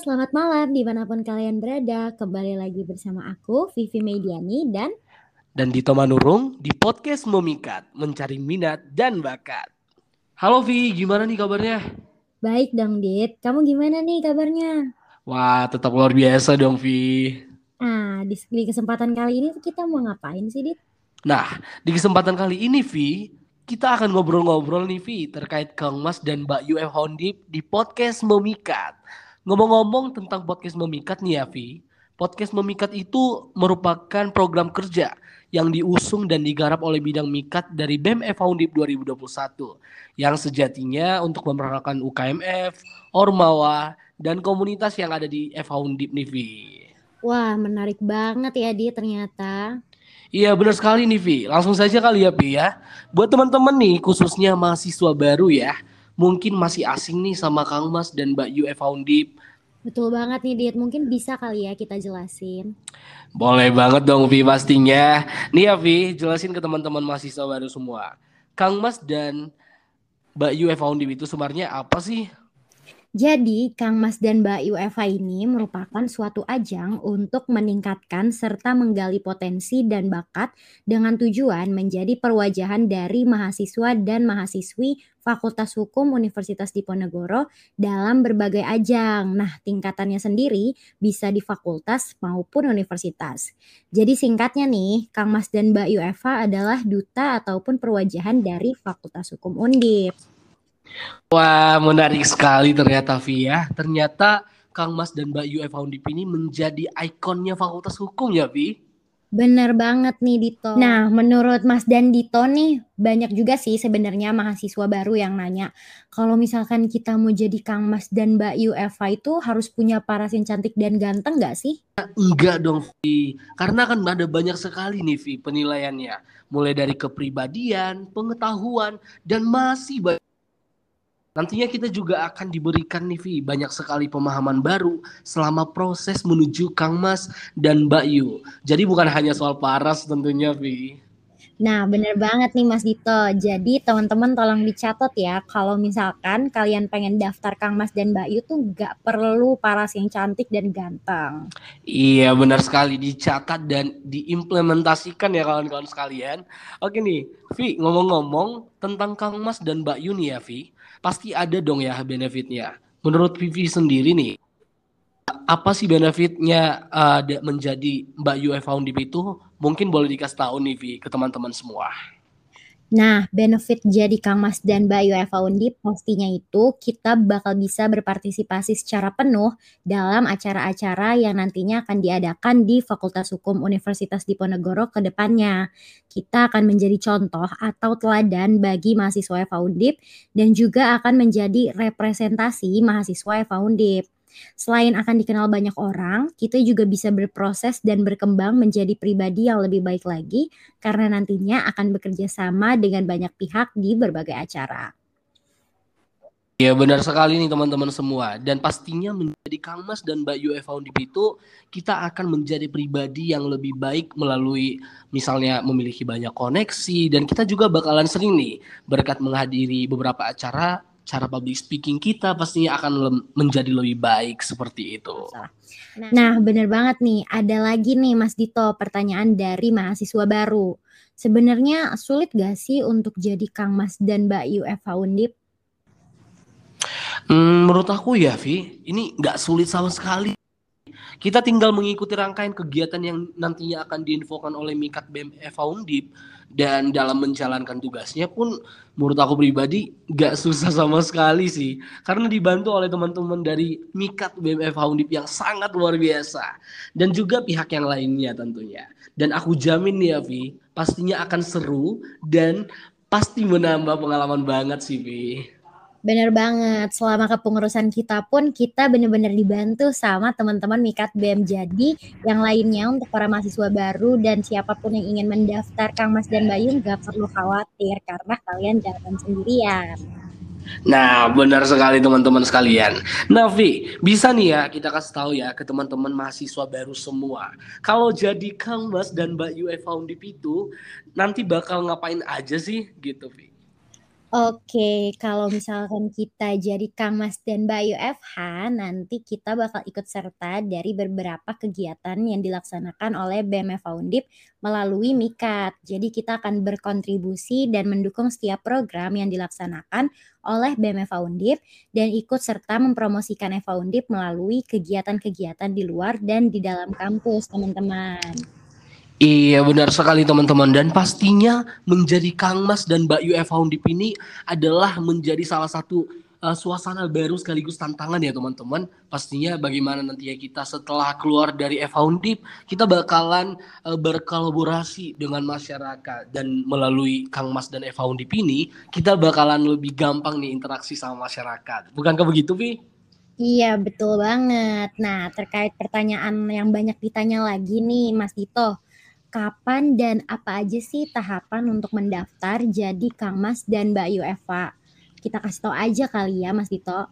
selamat malam di mana pun kalian berada. Kembali lagi bersama aku, Vivi Mediani dan dan Dito Manurung di podcast Memikat, mencari minat dan bakat. Halo Vi, gimana nih kabarnya? Baik dong Dit, kamu gimana nih kabarnya? Wah, tetap luar biasa dong Vi. Nah, di, di kesempatan kali ini kita mau ngapain sih Dit? Nah, di kesempatan kali ini Vi, kita akan ngobrol-ngobrol nih Vi terkait Kang Mas dan Mbak UF Hondip di podcast Memikat. Ngomong-ngomong tentang podcast Memikat nih ya, Vi. Podcast Memikat itu merupakan program kerja yang diusung dan digarap oleh bidang Mikat dari BEM Foundip 2021 yang sejatinya untuk memeranakan UKMF, Ormawa, dan komunitas yang ada di Foundip nih, Vi. Wah, menarik banget ya dia ternyata. Iya benar sekali nih Vi. Langsung saja kali ya Vi ya. Buat teman-teman nih khususnya mahasiswa baru ya mungkin masih asing nih sama Kang Mas dan Mbak Yu Foundip. Betul banget nih Dit, mungkin bisa kali ya kita jelasin. Boleh banget dong Vi pastinya. Nih ya Vi, jelasin ke teman-teman mahasiswa baru semua. Kang Mas dan Mbak Yu Foundip itu sebenarnya apa sih? Jadi, Kang Mas dan Mbak UEFA ini merupakan suatu ajang untuk meningkatkan serta menggali potensi dan bakat dengan tujuan menjadi perwajahan dari mahasiswa dan mahasiswi Fakultas Hukum Universitas Diponegoro dalam berbagai ajang. Nah, tingkatannya sendiri bisa di fakultas maupun universitas. Jadi singkatnya nih, Kang Mas dan Mbak UEFA adalah duta ataupun perwajahan dari Fakultas Hukum Undip. Wah, menarik sekali ternyata Via. Ternyata Kang Mas dan Mbak UF Undip ini menjadi ikonnya Fakultas Hukum ya, Vi? Bener banget nih Dito. Nah, menurut Mas dan Dito nih, banyak juga sih sebenarnya mahasiswa baru yang nanya, kalau misalkan kita mau jadi Kang Mas dan Mbak UFA itu harus punya paras yang cantik dan ganteng gak sih? Enggak dong, Vi. Karena kan ada banyak sekali nih, Vi, penilaiannya. Mulai dari kepribadian, pengetahuan, dan masih banyak Nantinya kita juga akan diberikan nih Vi banyak sekali pemahaman baru selama proses menuju Kang Mas dan Mbak Yu. Jadi bukan hanya soal paras tentunya Vi. Nah, bener banget nih Mas Dito. Jadi teman-teman tolong dicatat ya, kalau misalkan kalian pengen daftar Kang Mas dan Mbak Yu tuh gak perlu paras yang cantik dan ganteng. Iya, benar sekali dicatat dan diimplementasikan ya kawan-kawan sekalian. Oke nih, Vi, ngomong-ngomong tentang Kang Mas dan Mbak Yu nih ya, Vi pasti ada dong ya benefitnya. Menurut Vivi sendiri nih, apa sih benefitnya uh, menjadi Mbak UF Foundip itu? Mungkin boleh dikasih tahu nih Vi ke teman-teman semua. Nah, benefit jadi Kang Mas dan Mbak UFA Undip pastinya itu kita bakal bisa berpartisipasi secara penuh dalam acara-acara yang nantinya akan diadakan di Fakultas Hukum Universitas Diponegoro ke depannya. Kita akan menjadi contoh atau teladan bagi mahasiswa UFA Undip dan juga akan menjadi representasi mahasiswa UFA Undip. Selain akan dikenal banyak orang, kita juga bisa berproses dan berkembang menjadi pribadi yang lebih baik lagi karena nantinya akan bekerja sama dengan banyak pihak di berbagai acara. Ya benar sekali nih teman-teman semua dan pastinya menjadi Kang Mas dan Mbak UF Foundip itu kita akan menjadi pribadi yang lebih baik melalui misalnya memiliki banyak koneksi dan kita juga bakalan sering nih berkat menghadiri beberapa acara cara public speaking kita pastinya akan le menjadi lebih baik seperti itu. Nah, nah benar banget nih. Ada lagi nih Mas Dito pertanyaan dari mahasiswa baru. Sebenarnya sulit gak sih untuk jadi Kang Mas dan Mbak UF Undip? Hmm, menurut aku ya, Vi, ini nggak sulit sama sekali. Kita tinggal mengikuti rangkaian kegiatan yang nantinya akan diinfokan oleh Mikat BMF Undip dan dalam menjalankan tugasnya pun menurut aku pribadi gak susah sama sekali sih. Karena dibantu oleh teman-teman dari Mikat BMF Undip yang sangat luar biasa. Dan juga pihak yang lainnya tentunya. Dan aku jamin nih ya Vi pastinya akan seru dan pasti menambah pengalaman banget sih Vi. Bener banget. Selama kepengurusan kita pun kita bener-bener dibantu sama teman-teman Mikat BEM. Jadi yang lainnya untuk para mahasiswa baru dan siapa pun yang ingin mendaftar Kang Mas dan Bayu nggak perlu khawatir karena kalian jangan sendirian. Nah, benar sekali teman-teman sekalian. Nah, Vi, bisa nih ya kita kasih tahu ya ke teman-teman mahasiswa baru semua. Kalau jadi Kang Mas dan Mbak UF Foundip itu nanti bakal ngapain aja sih gitu, Vi? Oke, kalau misalkan kita jadi Kang Mas dan Mbak UFH, nanti kita bakal ikut serta dari beberapa kegiatan yang dilaksanakan oleh BMF Undip melalui MIKAT. Jadi kita akan berkontribusi dan mendukung setiap program yang dilaksanakan oleh BMF Undip dan ikut serta mempromosikan Eva Undip melalui kegiatan-kegiatan di luar dan di dalam kampus, teman-teman. Iya benar sekali teman-teman dan pastinya menjadi Kang Mas dan Mbak UF Undip ini adalah menjadi salah satu uh, suasana baru sekaligus tantangan ya teman-teman. Pastinya bagaimana nantinya kita setelah keluar dari Undip kita bakalan uh, berkolaborasi dengan masyarakat dan melalui Kang Mas dan Undip ini kita bakalan lebih gampang nih interaksi sama masyarakat. Bukankah begitu, Vi? Iya, betul banget. Nah, terkait pertanyaan yang banyak ditanya lagi nih, Mas Dito kapan dan apa aja sih tahapan untuk mendaftar jadi Kang Mas dan Mbak Yu Eva? Kita kasih tahu aja kali ya Mas Dito.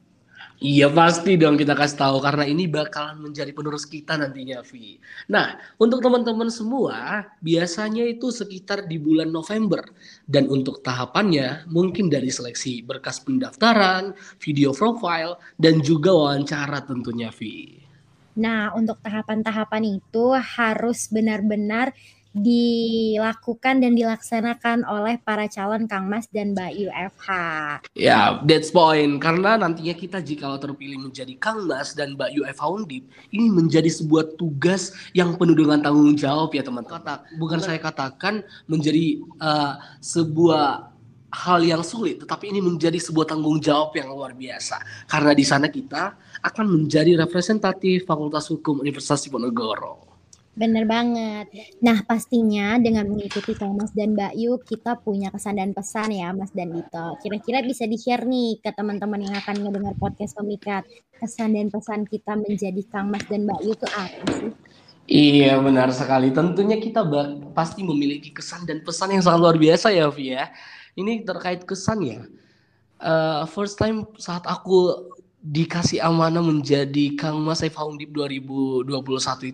Iya pasti dong kita kasih tahu karena ini bakalan menjadi penerus kita nantinya Vi. Nah untuk teman-teman semua biasanya itu sekitar di bulan November dan untuk tahapannya mungkin dari seleksi berkas pendaftaran, video profile dan juga wawancara tentunya Vi. Nah, untuk tahapan-tahapan itu harus benar-benar dilakukan dan dilaksanakan oleh para calon Kang Mas dan Mbak UFH. Ya, that's point. Karena nantinya kita jika terpilih menjadi Kang Mas dan Mbak UFH Undip, ini menjadi sebuah tugas yang penuh dengan tanggung jawab ya teman-teman. Bukan saya katakan menjadi uh, sebuah hal yang sulit, tetapi ini menjadi sebuah tanggung jawab yang luar biasa. Karena di sana kita akan menjadi representatif Fakultas Hukum Universitas Diponegoro. Bener banget. Nah, pastinya dengan mengikuti Kang Mas dan Mbak Yu, kita punya kesan dan pesan ya, Mas dan Dito. Kira-kira bisa di-share nih ke teman-teman yang akan mendengar podcast Pemikat. Kesan dan pesan kita menjadi Kang Mas dan Mbak Yu itu apa sih? Iya, benar sekali. Tentunya kita pasti memiliki kesan dan pesan yang sangat luar biasa ya, Vi ya ini terkait kesan ya. Uh, first time saat aku dikasih amanah menjadi Kang Mas Saif Undip 2021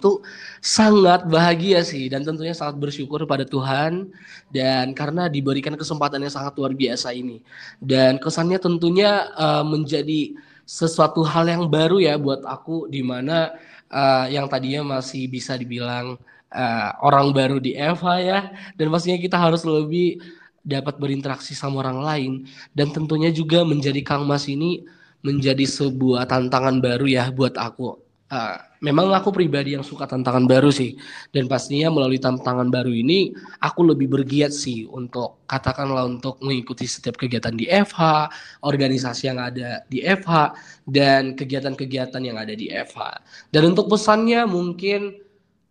itu sangat bahagia sih dan tentunya sangat bersyukur pada Tuhan dan karena diberikan kesempatan yang sangat luar biasa ini dan kesannya tentunya uh, menjadi sesuatu hal yang baru ya buat aku di mana uh, yang tadinya masih bisa dibilang uh, orang baru di Eva ya dan pastinya kita harus lebih dapat berinteraksi sama orang lain dan tentunya juga menjadi Kang Mas ini menjadi sebuah tantangan baru ya buat aku. Uh, memang aku pribadi yang suka tantangan baru sih dan pastinya melalui tantangan baru ini aku lebih bergiat sih untuk katakanlah untuk mengikuti setiap kegiatan di FH, organisasi yang ada di FH dan kegiatan-kegiatan yang ada di FH. Dan untuk pesannya mungkin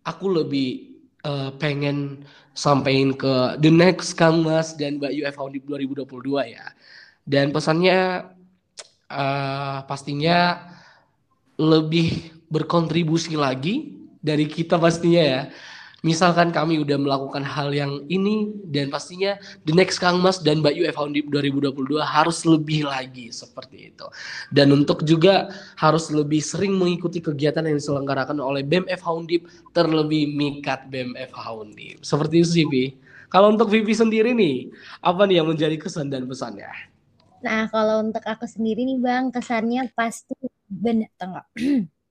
aku lebih uh, pengen sampaikan ke the next Kang Mas dan Mbak UF Audit 2022 ya. Dan pesannya uh, pastinya lebih berkontribusi lagi dari kita pastinya ya misalkan kami udah melakukan hal yang ini dan pastinya the next Kang Mas dan Mbak UF Undip 2022 harus lebih lagi seperti itu. Dan untuk juga harus lebih sering mengikuti kegiatan yang diselenggarakan oleh BMF Undip terlebih Mikat BMF Undip. Seperti itu sih, Vi. Kalau untuk Vivi sendiri nih, apa nih yang menjadi kesan dan pesannya? Nah, kalau untuk aku sendiri nih Bang, kesannya pasti benar enggak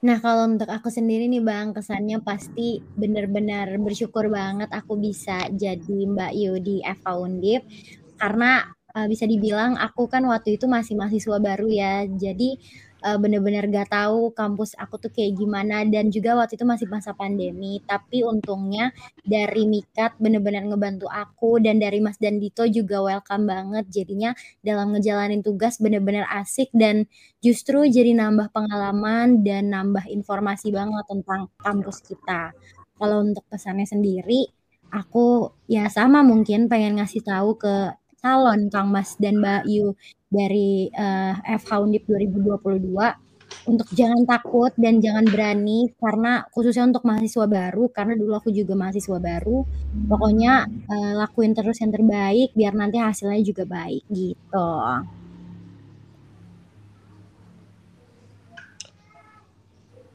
Nah, kalau untuk aku sendiri nih Bang, kesannya pasti benar-benar bersyukur banget aku bisa jadi Mbak Yu di FK Undip karena uh, bisa dibilang aku kan waktu itu masih mahasiswa baru ya. Jadi uh, bener-bener gak tahu kampus aku tuh kayak gimana. Dan juga waktu itu masih masa pandemi. Tapi untungnya dari Mikat bener-bener ngebantu aku. Dan dari Mas dan Dito juga welcome banget. Jadinya dalam ngejalanin tugas bener-bener asik. Dan justru jadi nambah pengalaman dan nambah informasi banget tentang kampus kita. Kalau untuk pesannya sendiri aku ya sama mungkin pengen ngasih tahu ke calon Kang Mas dan Mbak Yu dari uh, FH Undip 2022 untuk jangan takut dan jangan berani karena khususnya untuk mahasiswa baru karena dulu aku juga mahasiswa baru pokoknya uh, lakuin terus yang terbaik biar nanti hasilnya juga baik gitu.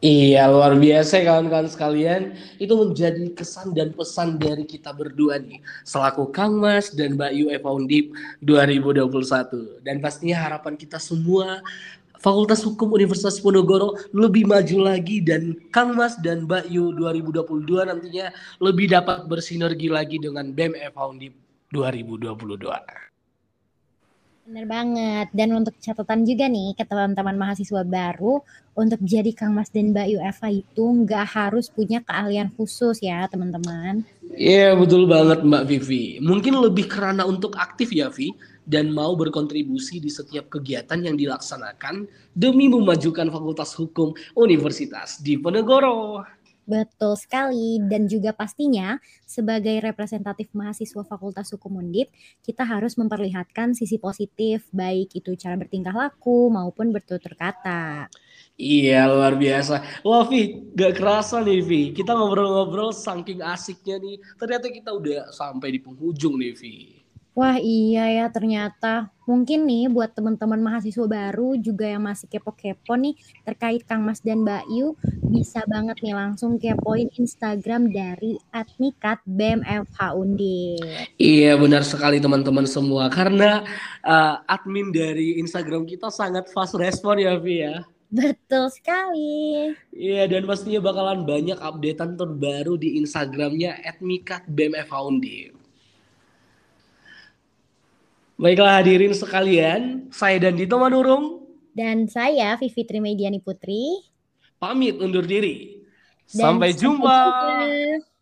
Iya, luar biasa kawan-kawan sekalian. Itu menjadi kesan dan pesan dari kita berdua nih. Selaku Kang Mas dan Mbak Yu Eva Undip 2021. Dan pastinya harapan kita semua Fakultas Hukum Universitas Ponorogo lebih maju lagi dan Kang Mas dan Mbak Yu 2022 nantinya lebih dapat bersinergi lagi dengan BEM Eva Undip 2022. Bener banget. Dan untuk catatan juga nih ke teman-teman mahasiswa baru, untuk jadi Kang Mas dan Mbak Eva itu nggak harus punya keahlian khusus ya teman-teman. Iya yeah, betul banget Mbak Vivi. Mungkin lebih karena untuk aktif ya Vi dan mau berkontribusi di setiap kegiatan yang dilaksanakan demi memajukan Fakultas Hukum Universitas Diponegoro. Betul sekali dan juga pastinya sebagai representatif mahasiswa Fakultas Hukum Undip, kita harus memperlihatkan sisi positif baik itu cara bertingkah laku maupun bertutur kata. Iya luar biasa. Wah gak kerasa nih Vi. Kita ngobrol-ngobrol saking asiknya nih. Ternyata kita udah sampai di penghujung nih Vi. Wah iya ya ternyata. Mungkin nih buat teman-teman mahasiswa baru juga yang masih kepo-kepo nih terkait Kang Mas dan Mbak Yu, bisa banget nih langsung kepoin Instagram dari Admikat BMFH Undi. Iya benar sekali teman-teman semua. Karena uh, admin dari Instagram kita sangat fast respon ya Vi ya. Betul sekali. Iya dan pastinya bakalan banyak updatean terbaru di Instagramnya @mikat BMF Baiklah hadirin sekalian, saya dan Dito Manurung dan saya Vivi Trimediani Putri pamit undur diri. Dan sampai jumpa. Sampai jumpa.